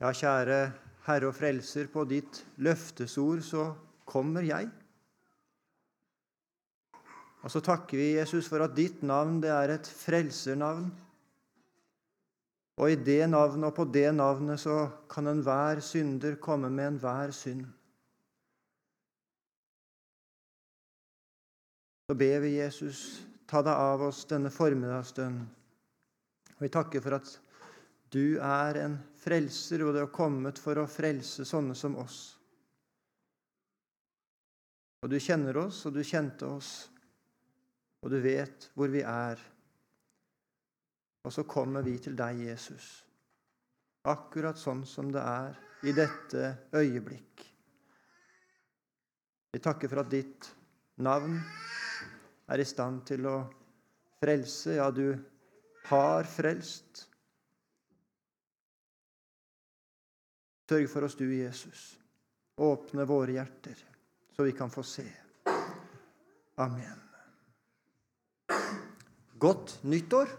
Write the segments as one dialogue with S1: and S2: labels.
S1: Ja, kjære Herre og Frelser, på ditt løftesord så kommer jeg. Og så takker vi Jesus for at ditt navn det er et frelsernavn. Og i det navnet og på det navnet så kan enhver synder komme med enhver synd. Så ber vi Jesus, ta deg av oss denne formiddagsstund. Og vi takker for at du er en frelser, og du har kommet for å frelse sånne som oss. Og du kjenner oss, og du kjente oss, og du vet hvor vi er. Og så kommer vi til deg, Jesus, akkurat sånn som det er i dette øyeblikk. Vi takker for at ditt navn er i stand til å frelse. Ja, du har frelst. Sørg for oss, du, Jesus. Åpne våre hjerter, så vi kan få se. Amen. Godt nyttår.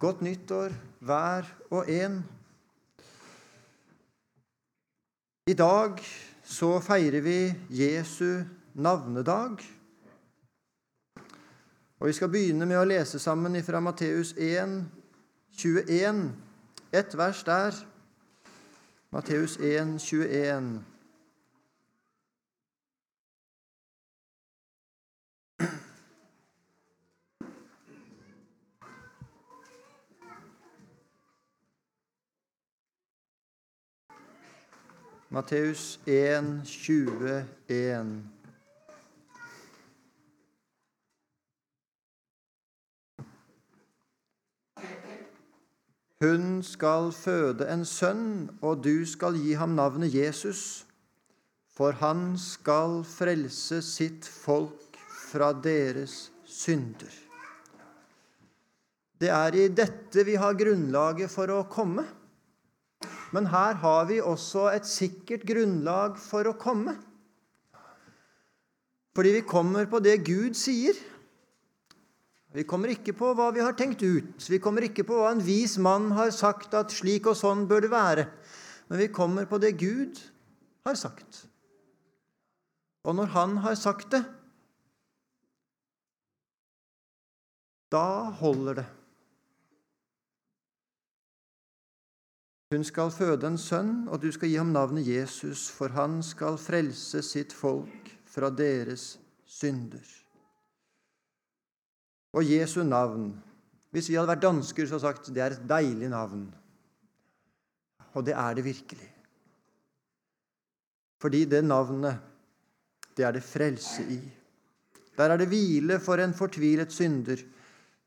S1: Godt nyttår, hver og en. I dag så feirer vi Jesu navnedag. Og Vi skal begynne med å lese sammen fra Matteus 1, 21, ett vers der. Matteus 1, 21. Matteus 1, 21. Hun skal føde en sønn, og du skal gi ham navnet Jesus, for han skal frelse sitt folk fra deres synder. Det er i dette vi har grunnlaget for å komme. Men her har vi også et sikkert grunnlag for å komme. Fordi vi kommer på det Gud sier. Vi kommer ikke på hva vi har tenkt ut. Vi kommer ikke på hva en vis mann har sagt at slik og sånn bør det være. Men vi kommer på det Gud har sagt. Og når Han har sagt det, da holder det. Hun skal føde en sønn, og du skal gi ham navnet Jesus, for han skal frelse sitt folk fra deres synder. Og Jesu navn Hvis vi hadde vært dansker, så hadde sagt det er et deilig navn. Og det er det virkelig. Fordi det navnet, det er det frelse i. Der er det hvile for en fortvilet synder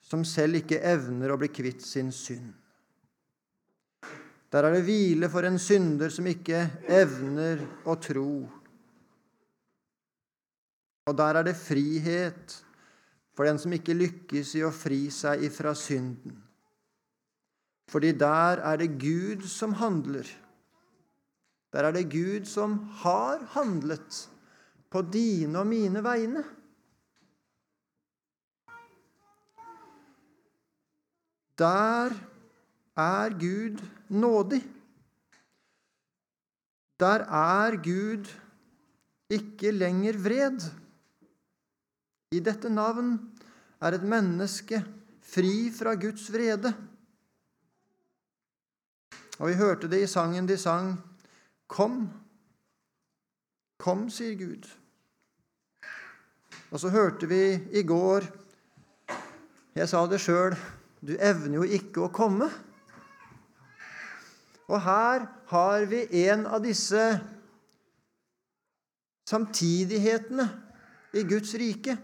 S1: som selv ikke evner å bli kvitt sin synd. Der er det hvile for en synder som ikke evner å tro. Og der er det frihet for den som ikke lykkes i å fri seg ifra synden. Fordi der er det Gud som handler. Der er det Gud som har handlet på dine og mine vegne. Der er Gud nådig. Der er Gud ikke lenger vred. I dette navn er et menneske fri fra Guds vrede. Og vi hørte det i sangen de sang. Kom, kom, sier Gud. Og så hørte vi i går Jeg sa det sjøl du evner jo ikke å komme. Og her har vi en av disse samtidighetene i Guds rike.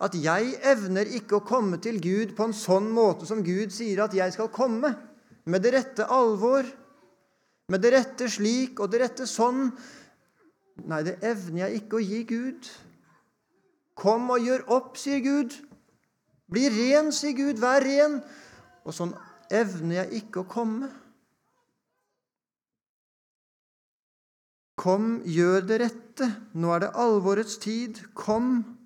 S1: At jeg evner ikke å komme til Gud på en sånn måte som Gud sier at jeg skal komme, med det rette alvor, med det rette slik og det rette sånn. Nei, det evner jeg ikke å gi Gud. Kom og gjør opp, sier Gud. Bli ren, sier Gud. Vær ren. Og sånn evner jeg ikke å komme. Kom, gjør det rette. Nå er det alvorets tid. Kom.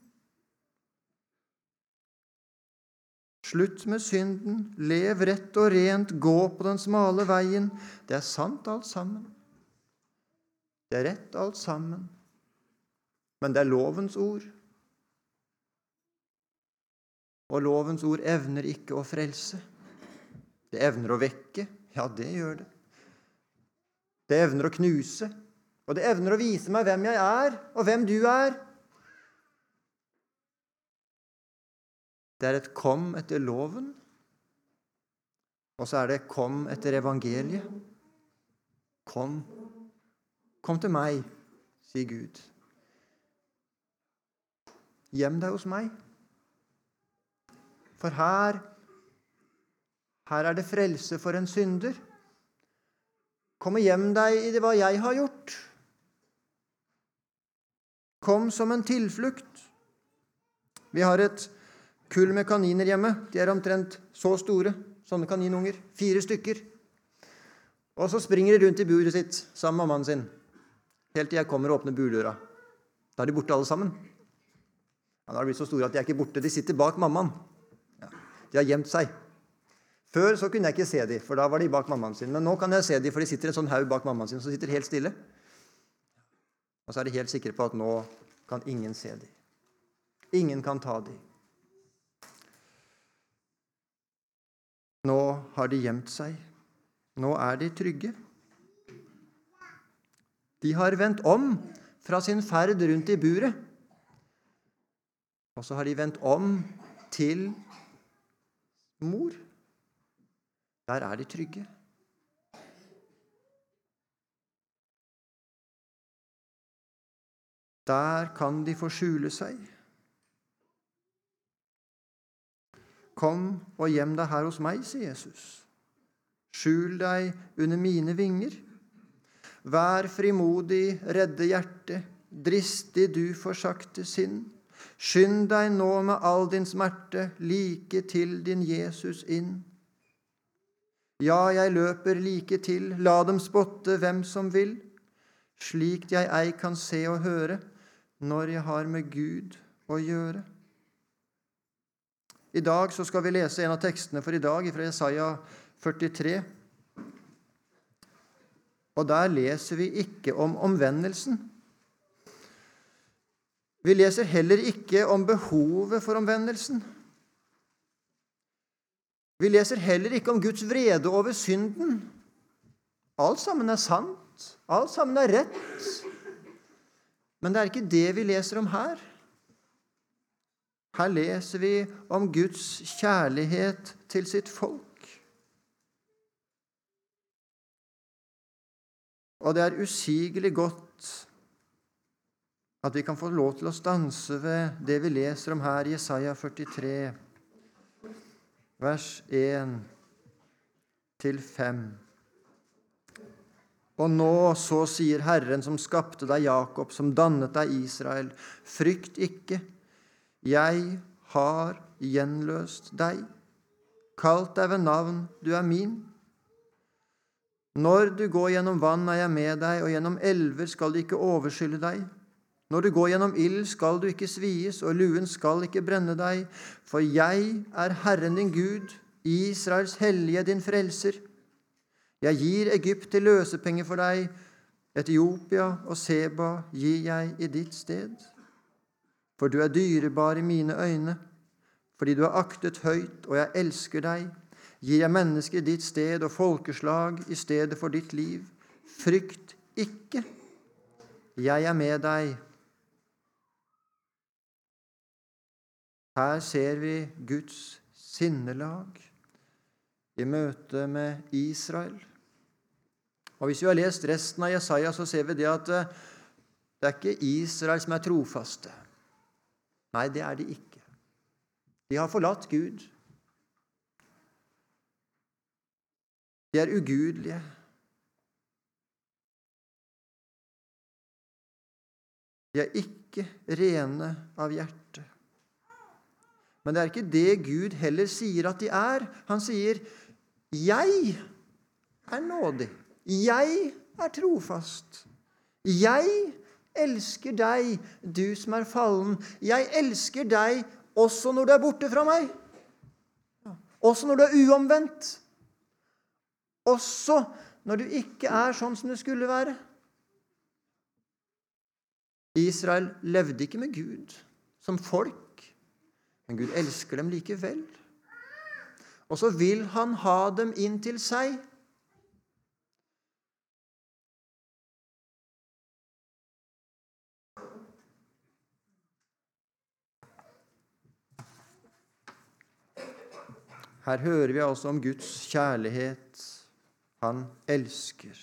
S1: Slutt med synden, lev rett og rent, gå på den smale veien. Det er sant alt sammen. Det er rett alt sammen. Men det er lovens ord. Og lovens ord evner ikke å frelse. Det evner å vekke. Ja, det gjør det. Det evner å knuse. Og det evner å vise meg hvem jeg er, og hvem du er. Det er et 'kom etter loven', og så er det 'kom etter evangeliet'. Kom. Kom til meg, sier Gud. Gjem deg hos meg. For her her er det frelse for en synder. Kom og gjem deg i det hva jeg har gjort. Kom som en tilflukt. Vi har et kull med kaniner hjemme. De er omtrent så store, sånne kaninunger. Fire stykker. Og så springer de rundt i buret sitt sammen med mammaen sin. Helt til jeg kommer og åpner burdøra. Da er de borte alle sammen. Ja, nå har de blitt så store at de er ikke borte. De sitter bak mammaen. Ja, de har gjemt seg. Før så kunne jeg ikke se dem, for da var de bak mammaen sin. Men nå kan jeg se dem, for de sitter en sånn haug bak mammaen sin som sitter helt stille. Og så er de helt sikre på at nå kan ingen se dem. Ingen kan ta dem. Nå har de gjemt seg. Nå er de trygge. De har vendt om fra sin ferd rundt i buret. Og så har de vendt om til mor. Der er de trygge. Der kan de få skjule seg. Kom og gjem deg her hos meg, sier Jesus. Skjul deg under mine vinger. Vær frimodig, redde hjerte, dristig du forsakte sinn. Skynd deg nå med all din smerte like til din Jesus inn. Ja, jeg løper like til, la dem spotte hvem som vil, slikt jeg ei kan se og høre når jeg har med Gud å gjøre. I dag så skal vi lese en av tekstene for i dag fra Jesaja 43. Og der leser vi ikke om omvendelsen. Vi leser heller ikke om behovet for omvendelsen. Vi leser heller ikke om Guds vrede over synden. Alt sammen er sant. Alt sammen er rett. Men det er ikke det vi leser om her. Her leser vi om Guds kjærlighet til sitt folk. Og det er usigelig godt at vi kan få lov til å stanse ved det vi leser om her i Jesaja 43, vers 1 til 5. Og nå så sier Herren som skapte deg, Jakob, som dannet deg, Israel, frykt ikke, jeg har gjenløst deg, kalt deg ved navn, du er min. Når du går gjennom vann, er jeg med deg, og gjennom elver skal de ikke overskylle deg. Når du går gjennom ild, skal du ikke svies, og luen skal ikke brenne deg. For jeg er Herren din Gud, Israels hellige din frelser. Jeg gir Egypt til løsepenger for deg, Etiopia og Seba gir jeg i ditt sted. For du er dyrebar i mine øyne, fordi du er aktet høyt, og jeg elsker deg gir jeg mennesker ditt sted og folkeslag i stedet for ditt liv. Frykt ikke, jeg er med deg. Her ser vi Guds sinnelag i møte med Israel. Og Hvis vi har lest resten av Jesaja, så ser vi det at eh, det er ikke Israel som er trofaste. Nei, det er de ikke. De har forlatt Gud. De er ugudelige. De er ikke rene av hjerte. Men det er ikke det Gud heller sier at de er. Han sier, 'Jeg er nådig. Jeg er trofast. Jeg elsker deg, du som er fallen. Jeg elsker deg også når du er borte fra meg.' Også når du er uomvendt. Også når du ikke er sånn som du skulle være. Israel levde ikke med Gud som folk, men Gud elsker dem likevel. Og så vil han ha dem inn til seg. Her hører vi altså om Guds kjærlighet. Han elsker.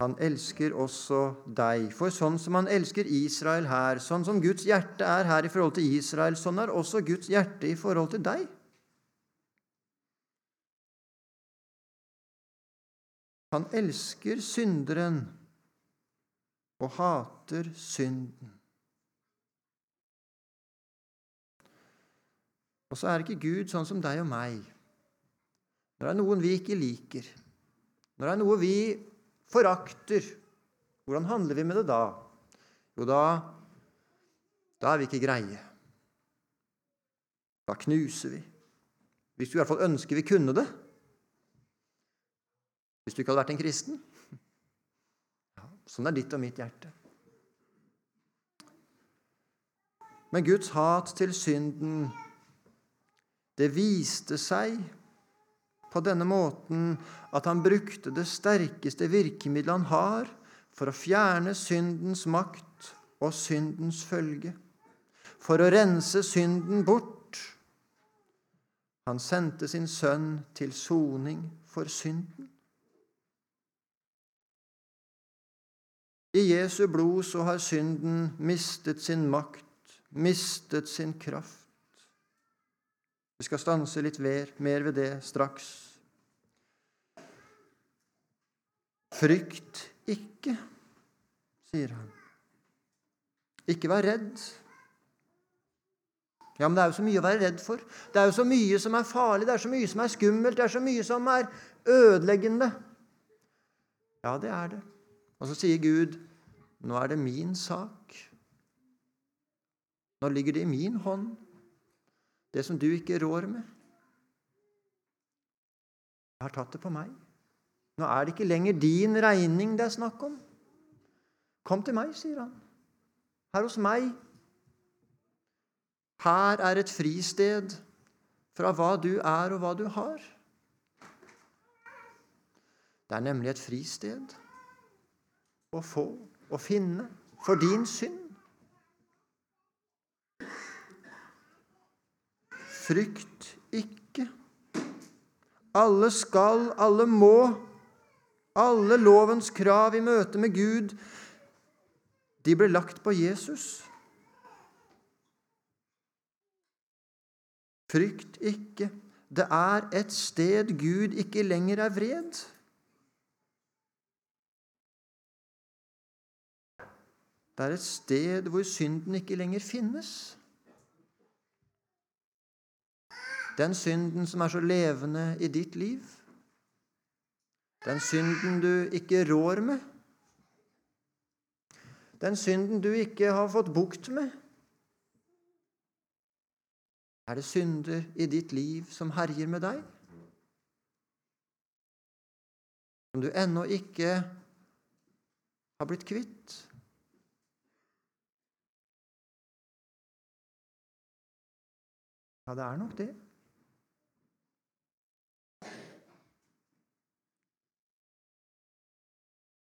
S1: Han elsker også deg. For sånn som han elsker Israel her, sånn som Guds hjerte er her i forhold til Israel, sånn er også Guds hjerte i forhold til deg. Han elsker synderen og hater synden. Og så er ikke Gud sånn som deg og meg. Når det er noen vi ikke liker, når det er noe vi forakter, hvordan handler vi med det da? Jo, da, da er vi ikke greie. Da knuser vi. Hvis du i hvert fall ønsker vi kunne det. Hvis du ikke hadde vært en kristen. Ja, sånn er ditt og mitt hjerte. Men Guds hat til synden det viste seg på denne måten at han brukte det sterkeste virkemidlet han har for å fjerne syndens makt og syndens følge, for å rense synden bort. Han sendte sin sønn til soning for synden. I Jesu blod så har synden mistet sin makt, mistet sin kraft. Vi skal stanse litt mer ved det straks. Frykt ikke, sier han. Ikke vær redd. Ja, men det er jo så mye å være redd for. Det er jo så mye som er farlig, det er så mye som er skummelt, det er så mye som er ødeleggende. Ja, det er det. Og så sier Gud, 'Nå er det min sak'. Nå ligger det i min hånd det som du ikke rår med. Jeg har tatt det på meg. Nå er det ikke lenger din regning det er snakk om. Kom til meg, sier han. Her hos meg. Her er et fristed fra hva du er, og hva du har. Det er nemlig et fristed å få og finne for din synd. Frykt ikke. Alle skal, alle må. Alle lovens krav i møte med Gud, de ble lagt på Jesus. Frykt ikke. Det er et sted Gud ikke lenger er vred. Det er et sted hvor synden ikke lenger finnes. Den synden som er så levende i ditt liv. Den synden du ikke rår med. Den synden du ikke har fått bukt med. Er det synder i ditt liv som herjer med deg? Som du ennå ikke har blitt kvitt? Ja, det er nok det.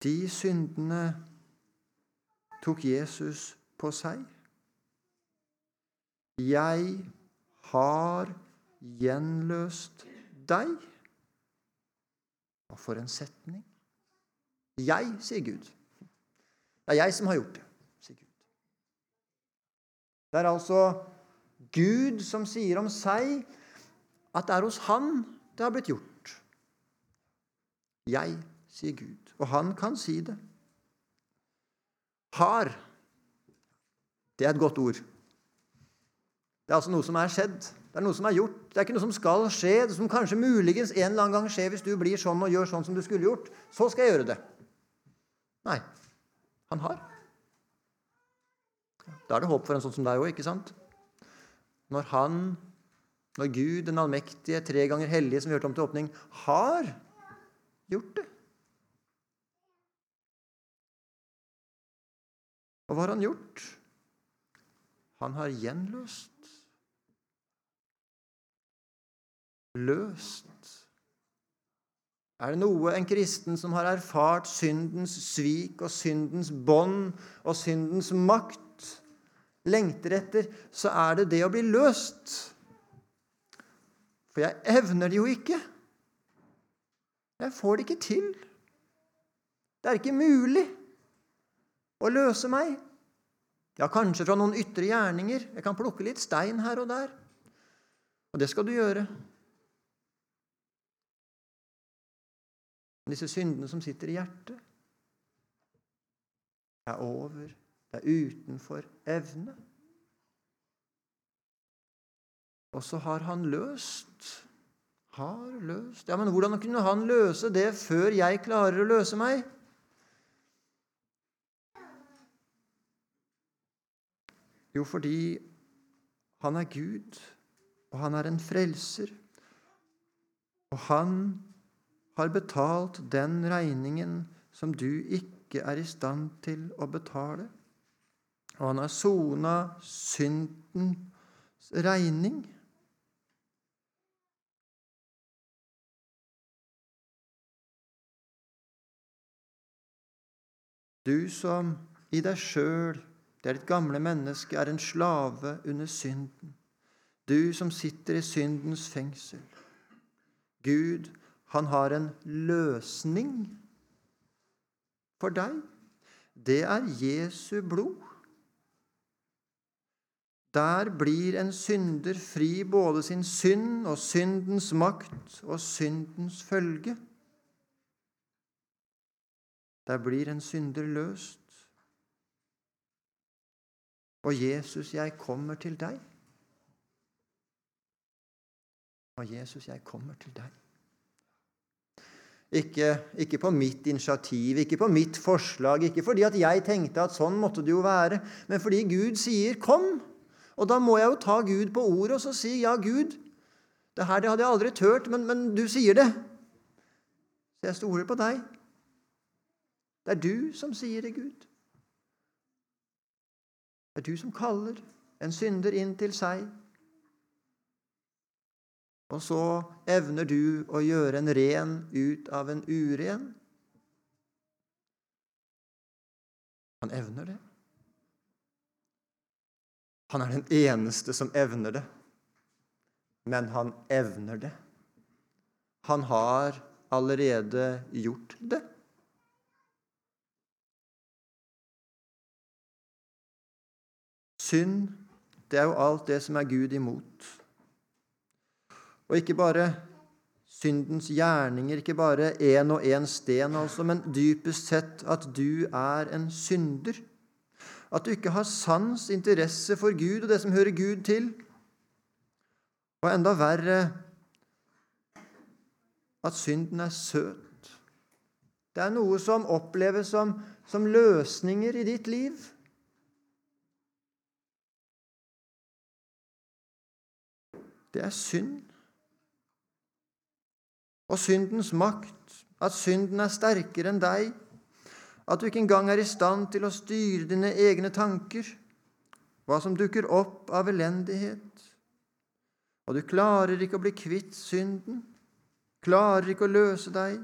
S1: De syndene tok Jesus på seg. Jeg har gjenløst deg. Og for en setning. Jeg, sier Gud. Det er jeg som har gjort det, sier Gud. Det er altså Gud som sier om seg at det er hos Han det har blitt gjort. Jeg sier Gud. Og han kan si det. Har Det er et godt ord. Det er altså noe som er skjedd. Det er noe som er gjort. Det er ikke noe som skal skje, det som kanskje muligens en eller annen gang skjer hvis du blir sånn og gjør sånn som du skulle gjort. Så skal jeg gjøre det. Nei. Han har. Da er det håp for en sånn som deg òg, ikke sant? Når han Når Gud, den allmektige, tre ganger hellige, som vi hørte om til åpning, har gjort det. Og hva har han gjort? Han har gjenløst. Løst. Er det noe en kristen som har erfart syndens svik og syndens bånd og syndens makt, lengter etter, så er det det å bli løst. For jeg evner det jo ikke. Jeg får det ikke til. Det er ikke mulig å løse meg. Ja, kanskje fra noen ytre gjerninger. Jeg kan plukke litt stein her og der. Og det skal du gjøre. Disse syndene som sitter i hjertet, er over. Det er utenfor evne. Og så har han løst. Har løst Ja, men hvordan kunne han løse det før jeg klarer å løse meg? Jo, fordi han er Gud, og han er en frelser. Og han har betalt den regningen som du ikke er i stand til å betale. Og han har sona syndens regning. Du som i deg sjøl det er ditt gamle menneske, er en slave under synden. Du som sitter i syndens fengsel. Gud, han har en løsning for deg. Det er Jesu blod. Der blir en synder fri både sin synd og syndens makt og syndens følge. Der blir en synder løst. Og Jesus, jeg kommer til deg. Og Jesus, jeg kommer til deg. Ikke, ikke, på mitt initiativ, ikke på mitt forslag, ikke fordi at jeg tenkte at sånn måtte det jo være, men fordi Gud sier 'kom'. Og da må jeg jo ta Gud på ordet og så si 'ja, Gud'. Det her det hadde jeg aldri tørt, men, men du sier det. Så jeg stoler på deg. Det er du som sier det, Gud. Det er du som kaller en synder inn til seg. Og så evner du å gjøre en ren ut av en uren. Han evner det. Han er den eneste som evner det. Men han evner det. Han har allerede gjort det. Synd, det er jo alt det som er Gud imot. Og ikke bare syndens gjerninger, ikke bare én og én sten, altså, men dypest sett at du er en synder. At du ikke har sans, interesse for Gud og det som hører Gud til. Og enda verre at synden er søt. Det er noe som oppleves som, som løsninger i ditt liv. Det er synd. Og syndens makt, at synden er sterkere enn deg, at du ikke engang er i stand til å styre dine egne tanker, hva som dukker opp av elendighet, og du klarer ikke å bli kvitt synden, klarer ikke å løse deg.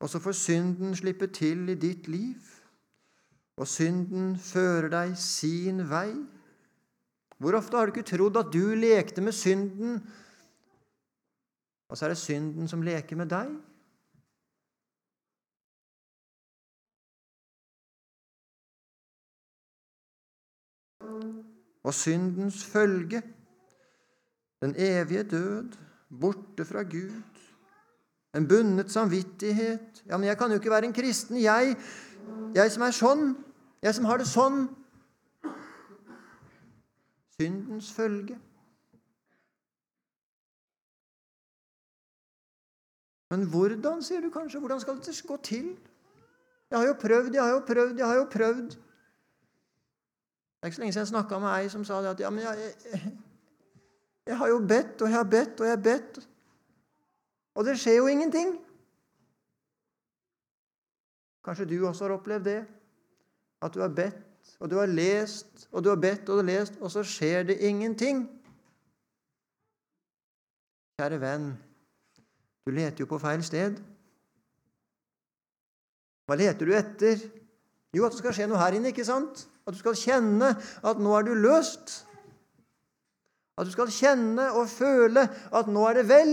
S1: Og så får synden slippe til i ditt liv, og synden fører deg sin vei. Hvor ofte har du ikke trodd at du lekte med synden, og så er det synden som leker med deg? Og syndens følge, den evige død, borte fra Gud, en bundet samvittighet. Ja, men jeg kan jo ikke være en kristen, jeg, jeg som er sånn, jeg som har det sånn syndens følge. Men hvordan, sier du kanskje? Hvordan skal det gå til? Jeg har jo prøvd, jeg har jo prøvd, jeg har jo prøvd. Det er ikke så lenge siden jeg snakka med ei som sa det at ja, men jeg, jeg, jeg har jo bedt og jeg har bedt og jeg har bedt, og det skjer jo ingenting. Kanskje du også har opplevd det? At du har bedt, og du har lest, og du har bedt og du har lest, og så skjer det ingenting. Kjære venn, du leter jo på feil sted. Hva leter du etter? Jo, at det skal skje noe her inne, ikke sant? At du skal kjenne at nå er du løst. At du skal kjenne og føle at nå er det vel.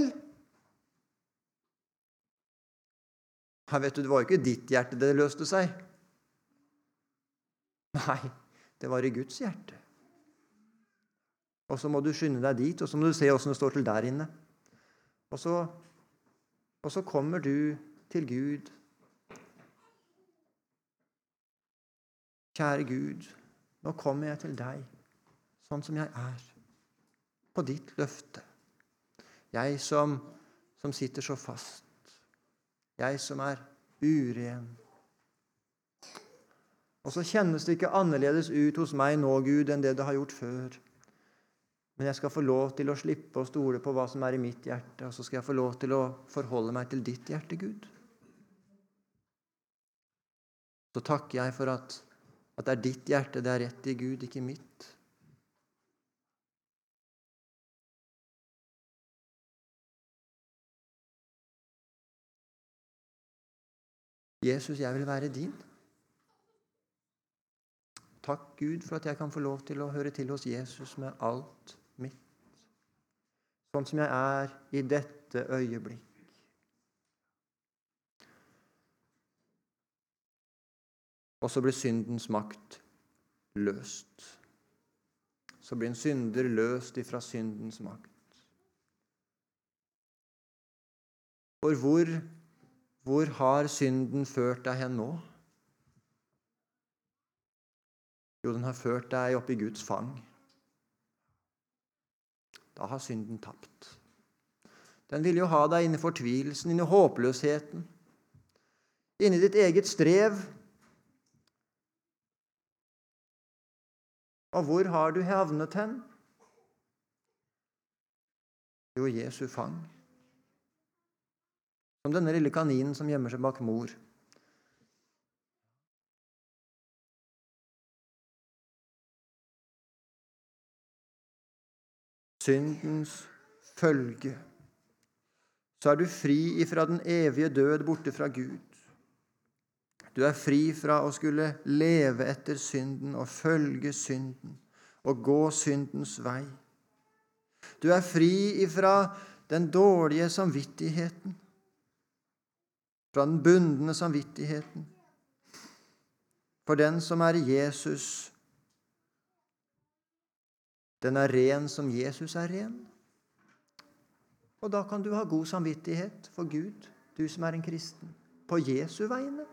S1: Ja, vet du, Det var jo ikke ditt hjerte det løste seg. Nei, det var i Guds hjerte. Og så må du skynde deg dit, og så må du se åssen det står til der inne. Og så, og så kommer du til Gud. Kjære Gud, nå kommer jeg til deg sånn som jeg er, på ditt løfte. Jeg som, som sitter så fast jeg som er uren. Og så kjennes det ikke annerledes ut hos meg nå, Gud, enn det det har gjort før. Men jeg skal få lov til å slippe å stole på hva som er i mitt hjerte, og så skal jeg få lov til å forholde meg til ditt hjerte, Gud. Så takker jeg for at, at det er ditt hjerte det er rett i, Gud, ikke mitt. Jesus, jeg vil være din. Takk, Gud, for at jeg kan få lov til å høre til hos Jesus med alt mitt, sånn som jeg er i dette øyeblikk. Og så blir syndens makt løst. Så blir en synder løst ifra syndens makt. For hvor hvor har synden ført deg hen nå? Jo, den har ført deg opp i Guds fang. Da har synden tapt. Den ville jo ha deg inni fortvilelsen, inni håpløsheten, inni ditt eget strev. Og hvor har du havnet hen? Jo, Jesu fang. Som denne lille kaninen som gjemmer seg bak mor. Syndens følge. Så er du fri ifra den evige død borte fra Gud. Du er fri fra å skulle leve etter synden og følge synden og gå syndens vei. Du er fri ifra den dårlige samvittigheten fra den bundne samvittigheten. For den som er Jesus, den er ren som Jesus er ren. Og da kan du ha god samvittighet for Gud, du som er en kristen, på Jesu vegne.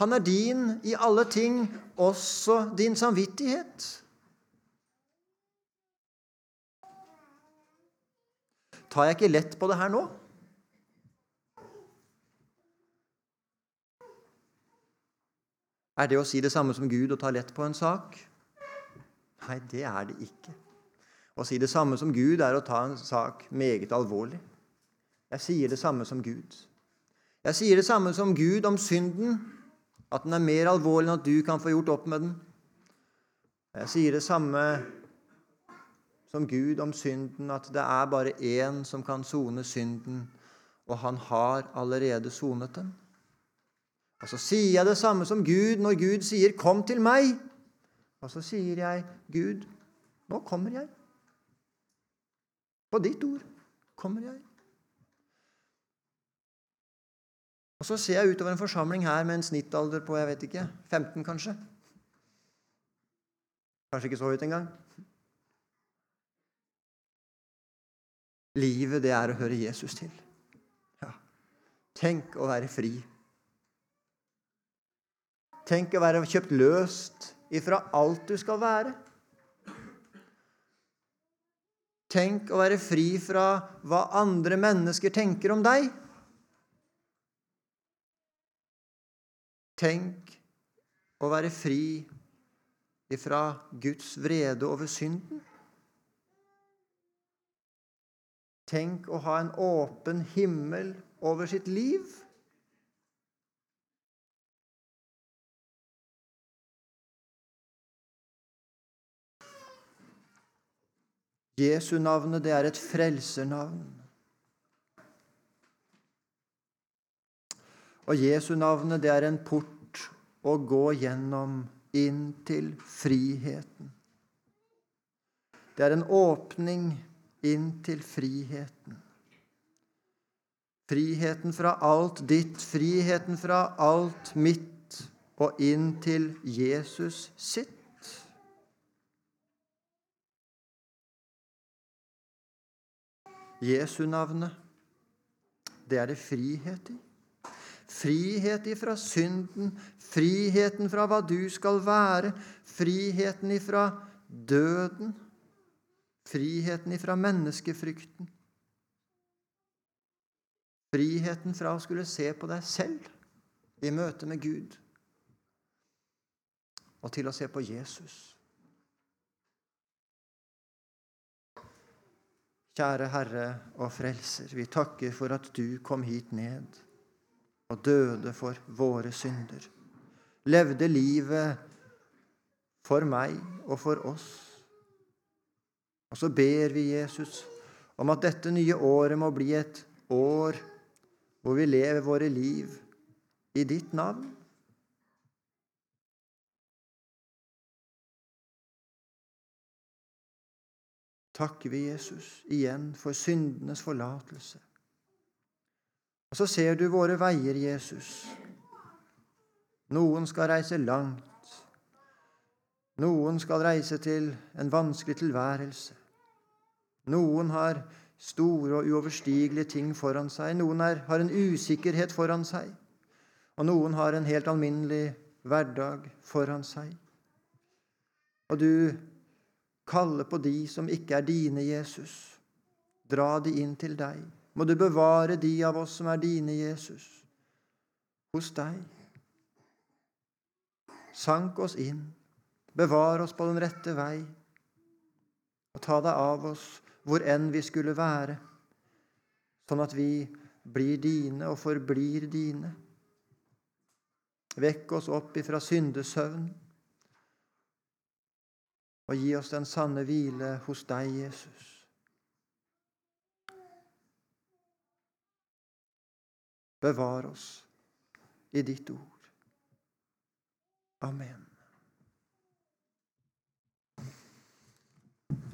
S1: Han er din i alle ting, også din samvittighet. Tar jeg ikke lett på det her nå? Er det å si det samme som Gud og ta lett på en sak? Nei, det er det ikke. Å si det samme som Gud er å ta en sak meget alvorlig. Jeg sier det samme som Gud. Jeg sier det samme som Gud om synden, at den er mer alvorlig enn at du kan få gjort opp med den. Jeg sier det samme som Gud om synden, at det er bare én som kan sone synden, og han har allerede sonet den. Og så sier jeg det samme som Gud når Gud sier 'Kom til meg'. Og så sier jeg, 'Gud, nå kommer jeg'. På ditt ord kommer jeg. Og Så ser jeg utover en forsamling her med en snittalder på jeg vet ikke, 15 kanskje. Kanskje ikke så høyt engang. Livet, det er å høre Jesus til. Ja. Tenk å være fri. Tenk å være kjøpt løst ifra alt du skal være. Tenk å være fri fra hva andre mennesker tenker om deg. Tenk å være fri ifra Guds vrede over synden. Tenk å ha en åpen himmel over sitt liv. Jesu navnet, det er et frelsernavn. Og Jesu navnet, det er en port å gå gjennom inn til friheten. Det er en åpning inn til friheten. Friheten fra alt ditt, friheten fra alt mitt, og inn til Jesus sitt. Jesu navnet, det er det frihet i. Frihet ifra synden, friheten fra hva du skal være, friheten ifra døden, friheten ifra menneskefrykten. Friheten fra å skulle se på deg selv i møte med Gud, og til å se på Jesus. Kjære Herre og Frelser, vi takker for at du kom hit ned og døde for våre synder. Levde livet for meg og for oss. Og så ber vi Jesus om at dette nye året må bli et år hvor vi lever våre liv i ditt navn. Takker vi Jesus igjen for syndenes forlatelse. Og så ser du våre veier, Jesus. Noen skal reise langt. Noen skal reise til en vanskelig tilværelse. Noen har store og uoverstigelige ting foran seg. Noen er, har en usikkerhet foran seg. Og noen har en helt alminnelig hverdag foran seg. Og du kalle på de som ikke er dine, Jesus. Dra de inn til deg. Må du bevare de av oss som er dine, Jesus, hos deg. Sank oss inn, bevar oss på den rette vei, og ta deg av oss hvor enn vi skulle være, sånn at vi blir dine og forblir dine. Vekk oss opp ifra syndesøvn og gi oss den sanne hvile hos deg, Jesus. Bevar oss i ditt ord. Amen.